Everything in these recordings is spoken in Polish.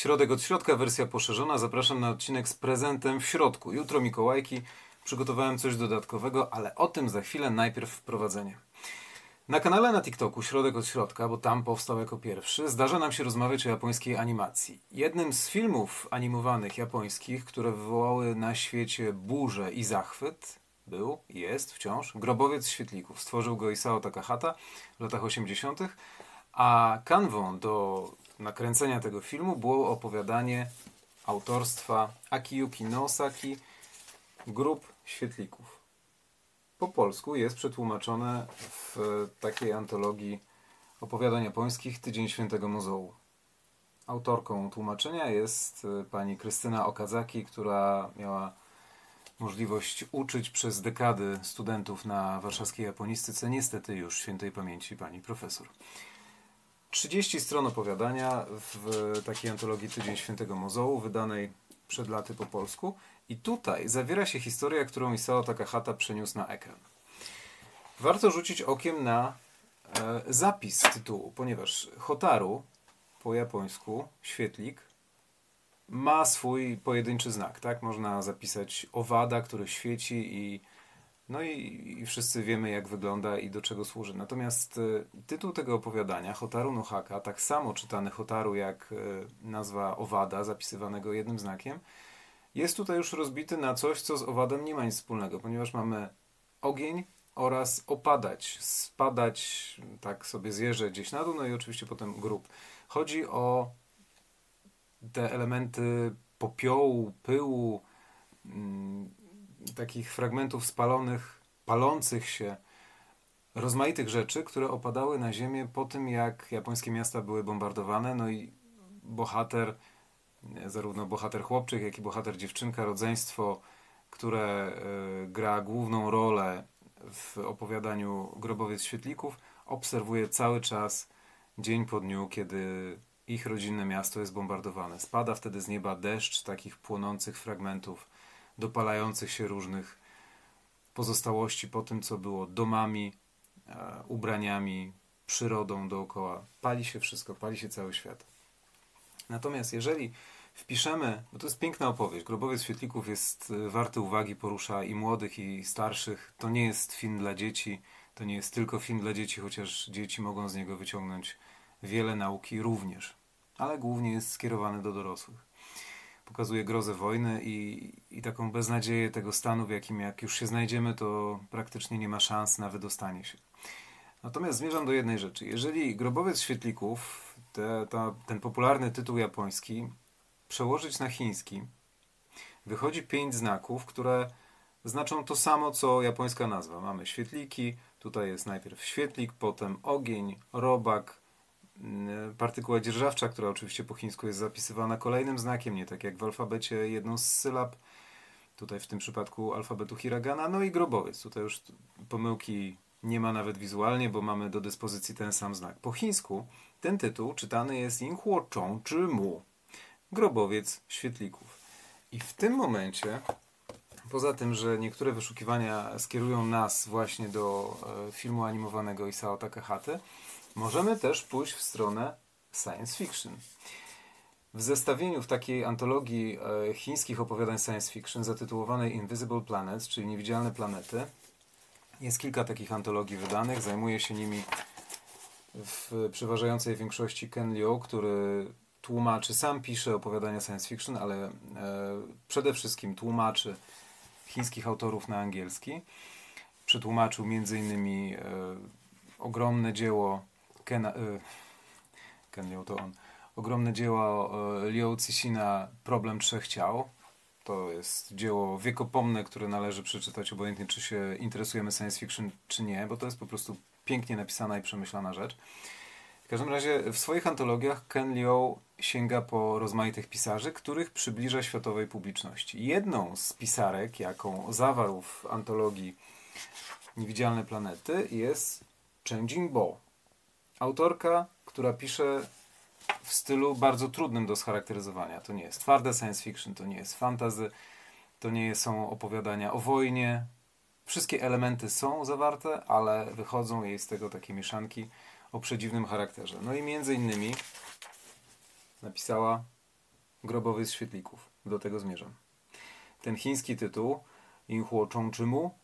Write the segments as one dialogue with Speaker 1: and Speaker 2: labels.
Speaker 1: Środek od środka, wersja poszerzona. Zapraszam na odcinek z prezentem w środku. Jutro Mikołajki. Przygotowałem coś dodatkowego, ale o tym za chwilę. Najpierw wprowadzenie. Na kanale na TikToku Środek od Środka, bo tam powstał jako pierwszy, zdarza nam się rozmawiać o japońskiej animacji. Jednym z filmów animowanych japońskich, które wywołały na świecie burzę i zachwyt, był, jest wciąż, Grobowiec Świetlików. Stworzył go Isao Takahata w latach 80., a kanwą do nakręcenia tego filmu było opowiadanie autorstwa Akiyuki Nosaki Grup Świetlików. Po polsku jest przetłumaczone w takiej antologii opowiadań japońskich Tydzień Świętego Muzeum. Autorką tłumaczenia jest y, pani Krystyna Okazaki, która miała możliwość uczyć przez dekady studentów na warszawskiej japonistyce, niestety już świętej pamięci pani profesor. 30 stron opowiadania w takiej antologii Tydzień Świętego Mozołu, wydanej przed laty po polsku. I tutaj zawiera się historia, którą Isao Takahata przeniósł na ekran. Warto rzucić okiem na e, zapis tytułu, ponieważ Hotaru po japońsku, świetlik, ma swój pojedynczy znak, tak? Można zapisać owada, który świeci i no i, i wszyscy wiemy, jak wygląda i do czego służy. Natomiast y, tytuł tego opowiadania, Hotaru no Haka, tak samo czytany Hotaru jak y, nazwa owada, zapisywanego jednym znakiem, jest tutaj już rozbity na coś, co z owadem nie ma nic wspólnego, ponieważ mamy ogień oraz opadać, spadać, tak sobie zjeżdżać gdzieś na dół, no i oczywiście potem grób. Chodzi o te elementy popiołu, pyłu, mm, takich fragmentów spalonych, palących się, rozmaitych rzeczy, które opadały na ziemię po tym, jak japońskie miasta były bombardowane. No i bohater, zarówno bohater chłopczyk, jak i bohater dziewczynka, rodzeństwo, które y, gra główną rolę w opowiadaniu Grobowiec Świetlików, obserwuje cały czas, dzień po dniu, kiedy ich rodzinne miasto jest bombardowane. Spada wtedy z nieba deszcz takich płonących fragmentów dopalających się różnych pozostałości po tym, co było domami, e, ubraniami, przyrodą dookoła. Pali się wszystko, pali się cały świat. Natomiast jeżeli wpiszemy, bo to jest piękna opowieść, Grobowiec Świetlików jest e, warty uwagi, porusza i młodych, i starszych. To nie jest film dla dzieci, to nie jest tylko film dla dzieci, chociaż dzieci mogą z niego wyciągnąć wiele nauki również, ale głównie jest skierowany do dorosłych pokazuje grozę wojny i, i taką beznadzieję tego stanu, w jakim jak już się znajdziemy, to praktycznie nie ma szans na wydostanie się. Natomiast zmierzam do jednej rzeczy. Jeżeli Grobowiec Świetlików, te, ta, ten popularny tytuł japoński, przełożyć na chiński, wychodzi pięć znaków, które znaczą to samo, co japońska nazwa. Mamy świetliki, tutaj jest najpierw świetlik, potem ogień, robak, partykuła dzierżawcza, która oczywiście po chińsku jest zapisywana kolejnym znakiem, nie tak jak w alfabecie jedną z sylab, tutaj w tym przypadku alfabetu hiragana, no i grobowiec. Tutaj już pomyłki nie ma nawet wizualnie, bo mamy do dyspozycji ten sam znak. Po chińsku ten tytuł czytany jest Yinghuo Chong czy Mu, grobowiec świetlików. I w tym momencie, poza tym, że niektóre wyszukiwania skierują nas właśnie do e, filmu animowanego Isao Takahate, Możemy też pójść w stronę science fiction. W zestawieniu w takiej antologii e, chińskich opowiadań science fiction zatytułowanej Invisible Planets, czyli Niewidzialne Planety, jest kilka takich antologii wydanych. Zajmuje się nimi w przeważającej większości Ken Liu, który tłumaczy, sam pisze opowiadania science fiction, ale e, przede wszystkim tłumaczy chińskich autorów na angielski. Przetłumaczył m.in. E, ogromne dzieło Kena, y, Ken Liu to on. Ogromne dzieło y, Liu Cixina Problem Trzech Ciał. To jest dzieło wiekopomne, które należy przeczytać obojętnie, czy się interesujemy science fiction, czy nie, bo to jest po prostu pięknie napisana i przemyślana rzecz. W każdym razie w swoich antologiach Ken Liu sięga po rozmaitych pisarzy, których przybliża światowej publiczności. Jedną z pisarek, jaką zawarł w antologii Niewidzialne Planety jest Chen Jingbo, autorka, która pisze w stylu bardzo trudnym do scharakteryzowania. To nie jest twarde science fiction, to nie jest fantasy, to nie są opowiadania o wojnie. Wszystkie elementy są zawarte, ale wychodzą jej z tego takie mieszanki o przedziwnym charakterze. No i między innymi napisała Grobowiec Świetlików. Do tego zmierzam. Ten chiński tytuł, Inhuo Chongchimu,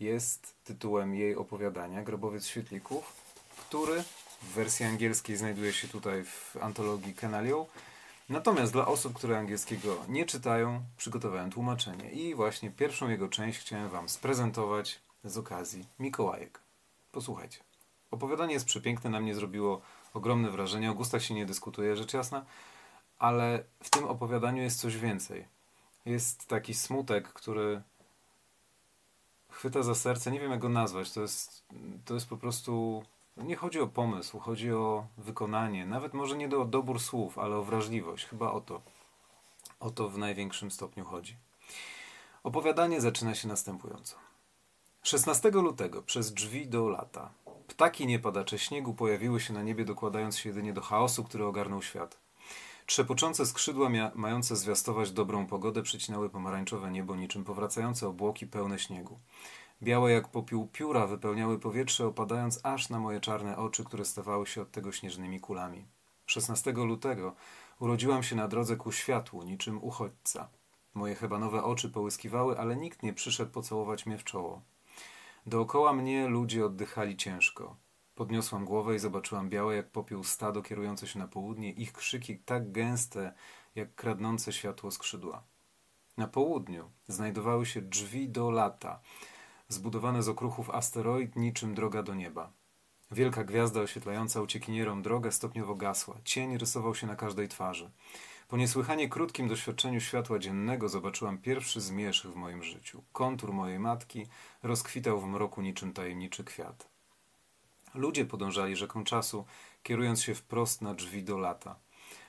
Speaker 1: jest tytułem jej opowiadania Grobowiec Świetlików, który w wersji angielskiej znajduje się tutaj w antologii Kenalią. Natomiast dla osób, które angielskiego nie czytają, przygotowałem tłumaczenie i właśnie pierwszą jego część chciałem Wam sprezentować z okazji Mikołajek. Posłuchajcie. Opowiadanie jest przepiękne, na mnie zrobiło ogromne wrażenie. O gustach się nie dyskutuje, rzecz jasna, ale w tym opowiadaniu jest coś więcej. Jest taki smutek, który chwyta za serce. Nie wiem, jak go nazwać. To jest, to jest po prostu. Nie chodzi o pomysł, chodzi o wykonanie. Nawet może nie o dobór słów, ale o wrażliwość. Chyba o to. O to w największym stopniu chodzi. Opowiadanie zaczyna się następująco. 16 lutego przez drzwi do lata ptaki niepadacze śniegu pojawiły się na niebie, dokładając się jedynie do chaosu, który ogarnął świat. Trzepoczące skrzydła mające zwiastować dobrą pogodę przycinały pomarańczowe niebo niczym powracające obłoki pełne śniegu. Białe jak popiół pióra wypełniały powietrze, opadając aż na moje czarne oczy, które stawały się od tego śnieżnymi kulami. 16 lutego urodziłam się na drodze ku światłu, niczym uchodźca. Moje hebanowe oczy połyskiwały, ale nikt nie przyszedł pocałować mnie w czoło. Dookoła mnie ludzie oddychali ciężko. Podniosłam głowę i zobaczyłam białe jak popiół stado kierujące się na południe, ich krzyki tak gęste, jak kradnące światło skrzydła. Na południu znajdowały się drzwi do lata, zbudowane z okruchów asteroid niczym droga do nieba. Wielka gwiazda oświetlająca uciekinierom drogę stopniowo gasła. Cień rysował się na każdej twarzy. Po niesłychanie krótkim doświadczeniu światła dziennego zobaczyłam pierwszy zmierzch w moim życiu. Kontur mojej matki rozkwitał w mroku niczym tajemniczy kwiat. Ludzie podążali rzeką czasu, kierując się wprost na drzwi do lata.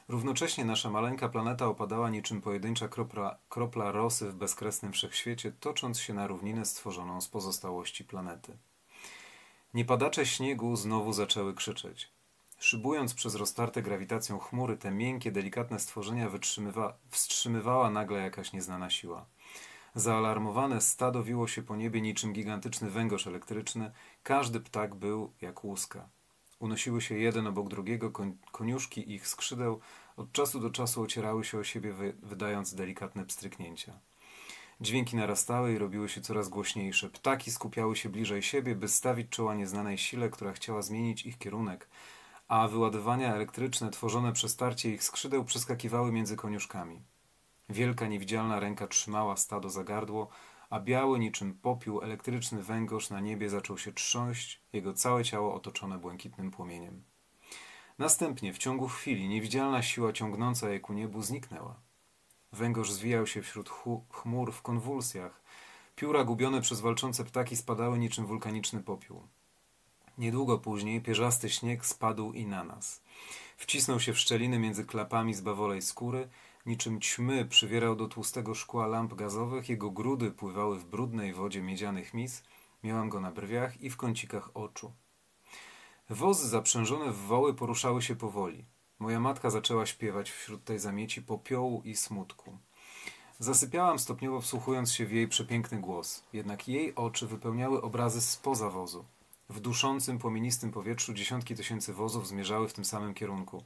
Speaker 1: Równocześnie nasza maleńka planeta opadała niczym pojedyncza kropla, kropla rosy w bezkresnym wszechświecie, tocząc się na równinę stworzoną z pozostałości planety. Niepadacze śniegu znowu zaczęły krzyczeć. Szybując przez roztarte grawitacją chmury, te miękkie, delikatne stworzenia wstrzymywała nagle jakaś nieznana siła. Zaalarmowane stado wiło się po niebie niczym gigantyczny węgorz elektryczny. Każdy ptak był jak łuska. Unosiły się jeden obok drugiego, koniuszki ich skrzydeł od czasu do czasu ocierały się o siebie, wy, wydając delikatne pstryknięcia. Dźwięki narastały i robiły się coraz głośniejsze. Ptaki skupiały się bliżej siebie, by stawić czoła nieznanej sile, która chciała zmienić ich kierunek, a wyładowania elektryczne tworzone przez starcie ich skrzydeł przeskakiwały między koniuszkami. Wielka niewidzialna ręka trzymała stado za gardło, a biały niczym popiół elektryczny węgorz na niebie zaczął się trząść, jego całe ciało otoczone błękitnym płomieniem. Następnie, w ciągu chwili, niewidzialna siła ciągnąca je ku niebu zniknęła. Węgorz zwijał się wśród chmur w konwulsjach. Pióra gubione przez walczące ptaki spadały niczym wulkaniczny popiół. Niedługo później pierzasty śnieg spadł i na nas. Wcisnął się w szczeliny między klapami z bawolej skóry, niczym ćmy przywierał do tłustego szkła lamp gazowych, jego grudy pływały w brudnej wodzie miedzianych mis, miałam go na brwiach i w kącikach oczu. Wozy zaprzężone w woły poruszały się powoli. Moja matka zaczęła śpiewać wśród tej zamieci popiołu i smutku. Zasypiałam stopniowo wsłuchując się w jej przepiękny głos, jednak jej oczy wypełniały obrazy spoza wozu. W duszącym, płomienistym powietrzu dziesiątki tysięcy wozów zmierzały w tym samym kierunku.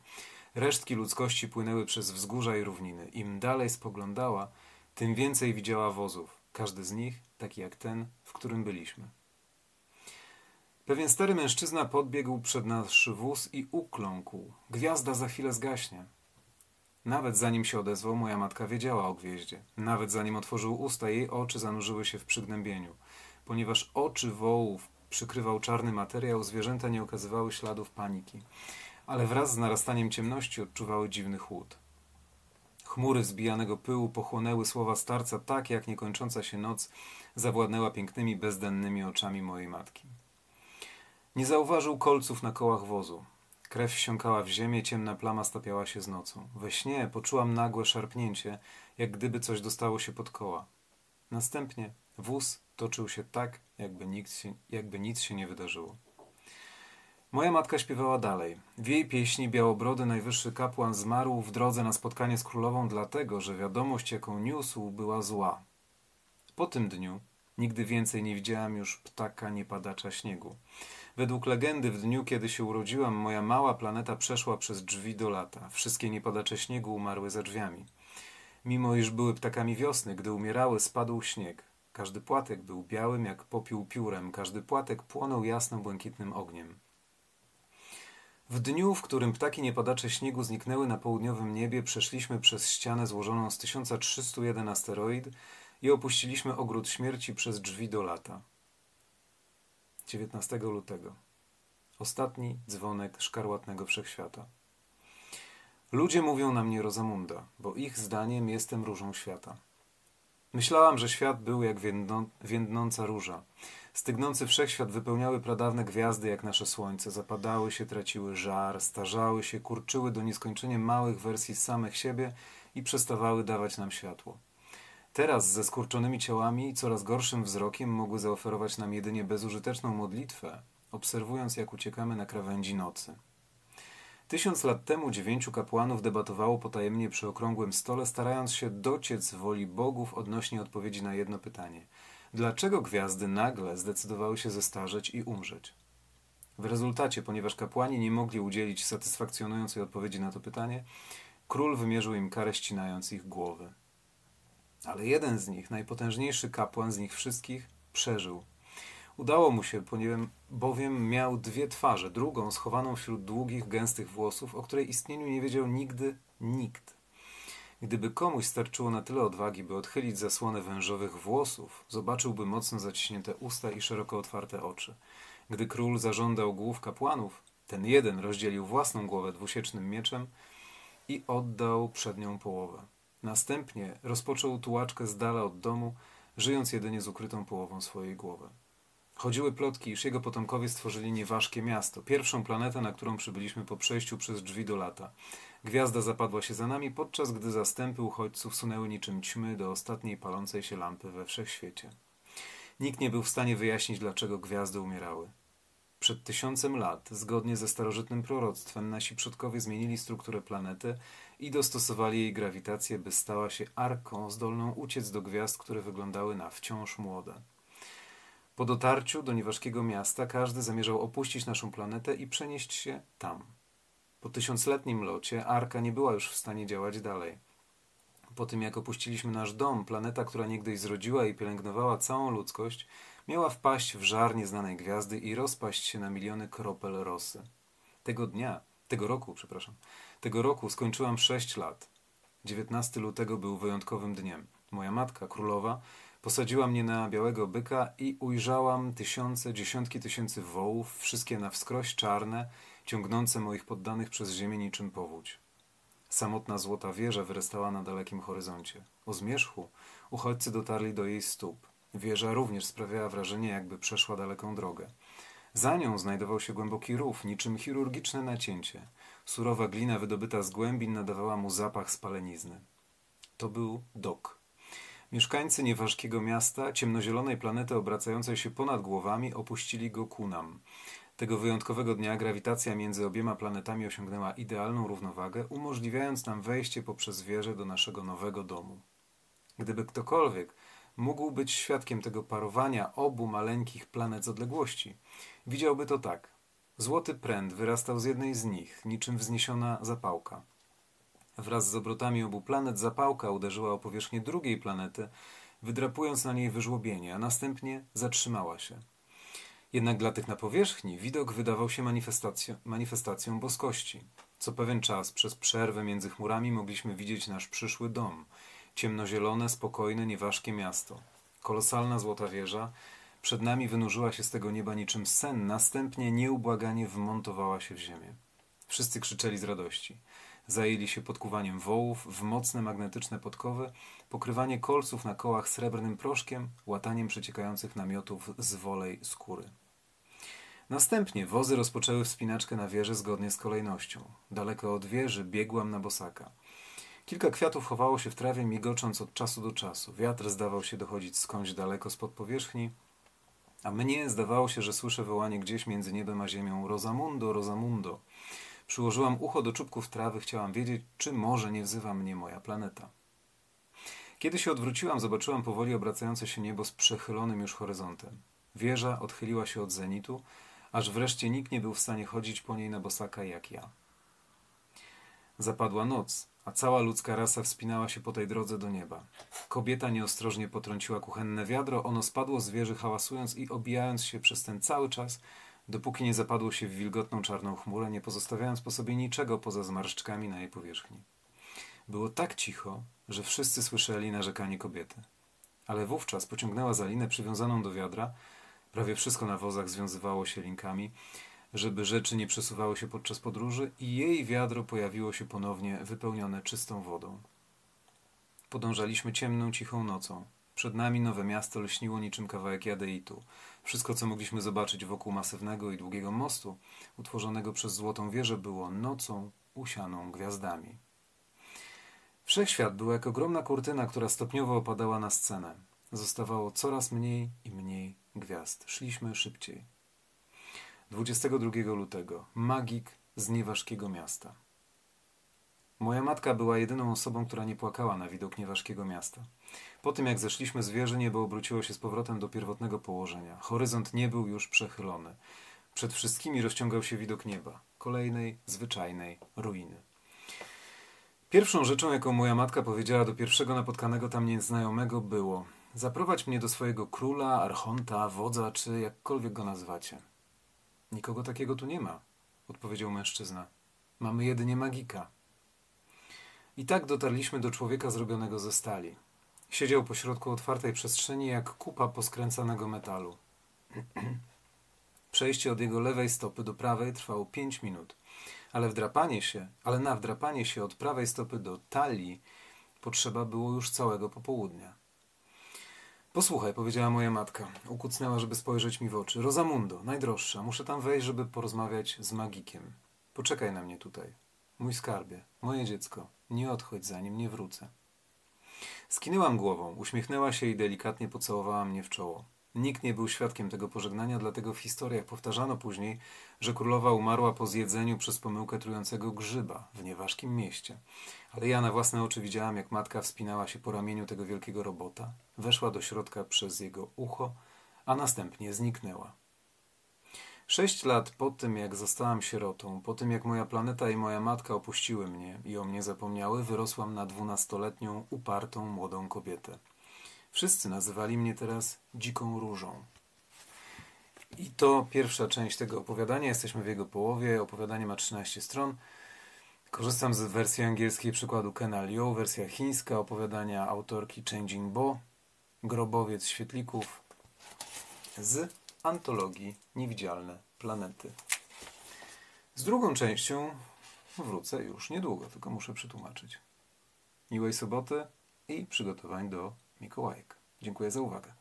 Speaker 1: Resztki ludzkości płynęły przez wzgórza i równiny. Im dalej spoglądała, tym więcej widziała wozów. Każdy z nich taki jak ten, w którym byliśmy. Pewien stary mężczyzna podbiegł przed nasz wóz i ukląkł. Gwiazda za chwilę zgaśnie. Nawet zanim się odezwał, moja matka wiedziała o gwieździe. Nawet zanim otworzył usta, jej oczy zanurzyły się w przygnębieniu. Ponieważ oczy wołów przykrywał czarny materiał, zwierzęta nie okazywały śladów paniki. Ale wraz z narastaniem ciemności odczuwały dziwny chłód. Chmury zbijanego pyłu pochłonęły słowa starca tak, jak niekończąca się noc zawładnęła pięknymi, bezdennymi oczami mojej matki. Nie zauważył kolców na kołach wozu. Krew wsiąkała w ziemię, ciemna plama stapiała się z nocą. We śnie poczułam nagłe szarpnięcie, jak gdyby coś dostało się pod koła. Następnie wóz toczył się tak, jakby, nikt się, jakby nic się nie wydarzyło. Moja matka śpiewała dalej. W jej pieśni Białobrody najwyższy kapłan zmarł w drodze na spotkanie z królową, dlatego że wiadomość, jaką niósł, była zła. Po tym dniu nigdy więcej nie widziałam już ptaka niepadacza śniegu. Według legendy, w dniu, kiedy się urodziłam, moja mała planeta przeszła przez drzwi do lata. Wszystkie niepadacze śniegu umarły za drzwiami. Mimo iż były ptakami wiosny, gdy umierały, spadł śnieg. Każdy płatek był białym jak popiół piórem, każdy płatek płonął jasno-błękitnym ogniem. W dniu, w którym ptaki niepadacze śniegu zniknęły na południowym niebie, przeszliśmy przez ścianę złożoną z 1301 asteroid i opuściliśmy ogród śmierci przez drzwi do lata. 19 lutego. Ostatni dzwonek szkarłatnego wszechświata. Ludzie mówią na mnie Rozamunda, bo ich zdaniem jestem różą świata. Myślałam, że świat był jak więdną, więdnąca róża. Stygnący wszechświat wypełniały pradawne gwiazdy jak nasze słońce, zapadały się, traciły żar, starzały się, kurczyły do nieskończenia małych wersji samych siebie i przestawały dawać nam światło. Teraz ze skurczonymi ciałami i coraz gorszym wzrokiem mogły zaoferować nam jedynie bezużyteczną modlitwę, obserwując jak uciekamy na krawędzi nocy. Tysiąc lat temu dziewięciu kapłanów debatowało potajemnie przy okrągłym stole, starając się dociec woli bogów odnośnie odpowiedzi na jedno pytanie. Dlaczego gwiazdy nagle zdecydowały się zestarzeć i umrzeć? W rezultacie, ponieważ kapłani nie mogli udzielić satysfakcjonującej odpowiedzi na to pytanie, król wymierzył im karę ścinając ich głowy. Ale jeden z nich, najpotężniejszy kapłan z nich wszystkich, przeżył Udało mu się, ponieważ bowiem miał dwie twarze, drugą schowaną wśród długich, gęstych włosów, o której istnieniu nie wiedział nigdy nikt. Gdyby komuś starczyło na tyle odwagi, by odchylić zasłonę wężowych włosów, zobaczyłby mocno zaciśnięte usta i szeroko otwarte oczy. Gdy król zażądał głów kapłanów, ten jeden rozdzielił własną głowę dwusiecznym mieczem i oddał przednią połowę. Następnie rozpoczął tułaczkę z dala od domu, żyjąc jedynie z ukrytą połową swojej głowy. Chodziły plotki, iż jego potomkowie stworzyli nieważkie miasto, pierwszą planetę, na którą przybyliśmy po przejściu przez drzwi do lata. Gwiazda zapadła się za nami, podczas gdy zastępy uchodźców sunęły niczym ćmy do ostatniej palącej się lampy we wszechświecie. Nikt nie był w stanie wyjaśnić, dlaczego gwiazdy umierały. Przed tysiącem lat, zgodnie ze starożytnym proroctwem, nasi przodkowie zmienili strukturę planety i dostosowali jej grawitację, by stała się arką zdolną uciec do gwiazd, które wyglądały na wciąż młode. Po dotarciu do nieważkiego miasta każdy zamierzał opuścić naszą planetę i przenieść się tam. Po tysiącletnim locie Arka nie była już w stanie działać dalej. Po tym jak opuściliśmy nasz dom, planeta, która niegdyś zrodziła i pielęgnowała całą ludzkość, miała wpaść w żar nieznanej gwiazdy i rozpaść się na miliony kropel rosy. Tego dnia, tego roku, przepraszam, tego roku skończyłam sześć lat. 19 lutego był wyjątkowym dniem. Moja matka, królowa, Posadziła mnie na białego byka i ujrzałam tysiące, dziesiątki tysięcy wołów, wszystkie na wskroś czarne, ciągnące moich poddanych przez ziemię niczym powódź. Samotna złota wieża wyrastała na dalekim horyzoncie. O zmierzchu uchodźcy dotarli do jej stóp. Wieża również sprawiała wrażenie, jakby przeszła daleką drogę. Za nią znajdował się głęboki rów, niczym chirurgiczne nacięcie. Surowa glina wydobyta z głębin nadawała mu zapach spalenizny. To był dok. Mieszkańcy nieważkiego miasta, ciemnozielonej planety obracającej się ponad głowami, opuścili go ku nam. Tego wyjątkowego dnia grawitacja między obiema planetami osiągnęła idealną równowagę, umożliwiając nam wejście poprzez wieżę do naszego nowego domu. Gdyby ktokolwiek mógł być świadkiem tego parowania obu maleńkich planet z odległości, widziałby to tak. Złoty pręd wyrastał z jednej z nich, niczym wzniesiona zapałka. Wraz z obrotami obu planet zapałka uderzyła o powierzchnię drugiej planety, wydrapując na niej wyżłobienie, a następnie zatrzymała się. Jednak dla tych na powierzchni widok wydawał się manifestacją, manifestacją boskości. Co pewien czas przez przerwę między chmurami mogliśmy widzieć nasz przyszły dom. Ciemnozielone, spokojne, nieważkie miasto. Kolosalna złota wieża przed nami wynurzyła się z tego nieba niczym sen, następnie nieubłaganie wmontowała się w ziemię. Wszyscy krzyczeli z radości. Zajęli się podkuwaniem wołów w mocne magnetyczne podkowy, pokrywanie kolców na kołach srebrnym proszkiem, łataniem przeciekających namiotów z wolej skóry. Następnie wozy rozpoczęły wspinaczkę na wieżę zgodnie z kolejnością. Daleko od wieży biegłam na bosaka. Kilka kwiatów chowało się w trawie, migocząc od czasu do czasu. Wiatr zdawał się dochodzić skądś daleko spod powierzchni, a mnie zdawało się, że słyszę wołanie gdzieś między niebem a ziemią Rosamundo, Rosamundo. Przyłożyłam ucho do czubków trawy, chciałam wiedzieć, czy może nie wzywa mnie moja planeta. Kiedy się odwróciłam, zobaczyłam powoli obracające się niebo z przechylonym już horyzontem. Wieża odchyliła się od zenitu, aż wreszcie nikt nie był w stanie chodzić po niej na bosaka jak ja. Zapadła noc, a cała ludzka rasa wspinała się po tej drodze do nieba. Kobieta nieostrożnie potrąciła kuchenne wiadro, ono spadło z wieży hałasując i obijając się przez ten cały czas, dopóki nie zapadło się w wilgotną czarną chmurę, nie pozostawiając po sobie niczego poza zmarszczkami na jej powierzchni. Było tak cicho, że wszyscy słyszeli narzekanie kobiety. Ale wówczas pociągnęła za linę przywiązaną do wiadra, prawie wszystko na wozach związywało się linkami, żeby rzeczy nie przesuwały się podczas podróży i jej wiadro pojawiło się ponownie wypełnione czystą wodą. Podążaliśmy ciemną, cichą nocą. Przed nami nowe miasto lśniło niczym kawałek jadeitu. Wszystko, co mogliśmy zobaczyć wokół masywnego i długiego mostu, utworzonego przez złotą wieżę, było nocą usianą gwiazdami. Wszechświat był jak ogromna kurtyna, która stopniowo opadała na scenę. Zostawało coraz mniej i mniej gwiazd. Szliśmy szybciej. 22 lutego. Magik z nieważkiego miasta. Moja matka była jedyną osobą, która nie płakała na widok nieważkiego miasta. Po tym, jak zeszliśmy z wieży, niebo obróciło się z powrotem do pierwotnego położenia. Horyzont nie był już przechylony. Przed wszystkimi rozciągał się widok nieba, kolejnej, zwyczajnej ruiny. Pierwszą rzeczą, jaką moja matka powiedziała do pierwszego napotkanego tam nieznajomego, było: Zaprowadź mnie do swojego króla, archonta, wodza, czy jakkolwiek go nazwacie. Nikogo takiego tu nie ma, odpowiedział mężczyzna. Mamy jedynie magika. I tak dotarliśmy do człowieka zrobionego ze stali. Siedział pośrodku otwartej przestrzeni jak kupa poskręcanego metalu. Przejście od jego lewej stopy do prawej trwało pięć minut, ale wdrapanie się, ale na wdrapanie się od prawej stopy do talii potrzeba było już całego popołudnia. Posłuchaj, powiedziała moja matka. Ukucnęła, żeby spojrzeć mi w oczy. Rosamundo, najdroższa, muszę tam wejść, żeby porozmawiać z magikiem. Poczekaj na mnie tutaj. Mój skarbie, moje dziecko, nie odchodź zanim nie wrócę. Skinęłam głową, uśmiechnęła się i delikatnie pocałowała mnie w czoło. Nikt nie był świadkiem tego pożegnania, dlatego w historiach powtarzano później, że królowa umarła po zjedzeniu przez pomyłkę trującego grzyba w nieważkim mieście. Ale ja na własne oczy widziałam, jak matka wspinała się po ramieniu tego wielkiego robota, weszła do środka przez jego ucho, a następnie zniknęła. Sześć lat po tym, jak zostałam sierotą, po tym, jak moja planeta i moja matka opuściły mnie i o mnie zapomniały, wyrosłam na dwunastoletnią, upartą, młodą kobietę. Wszyscy nazywali mnie teraz dziką różą. I to pierwsza część tego opowiadania. Jesteśmy w jego połowie. Opowiadanie ma 13 stron. Korzystam z wersji angielskiej przykładu Kena Liu, wersja chińska opowiadania autorki Changing Bo, Grobowiec Świetlików z antologii Niewidzialne Planety. Z drugą częścią wrócę już niedługo, tylko muszę przetłumaczyć. Miłej soboty i przygotowań do Mikołajek. Dziękuję za uwagę.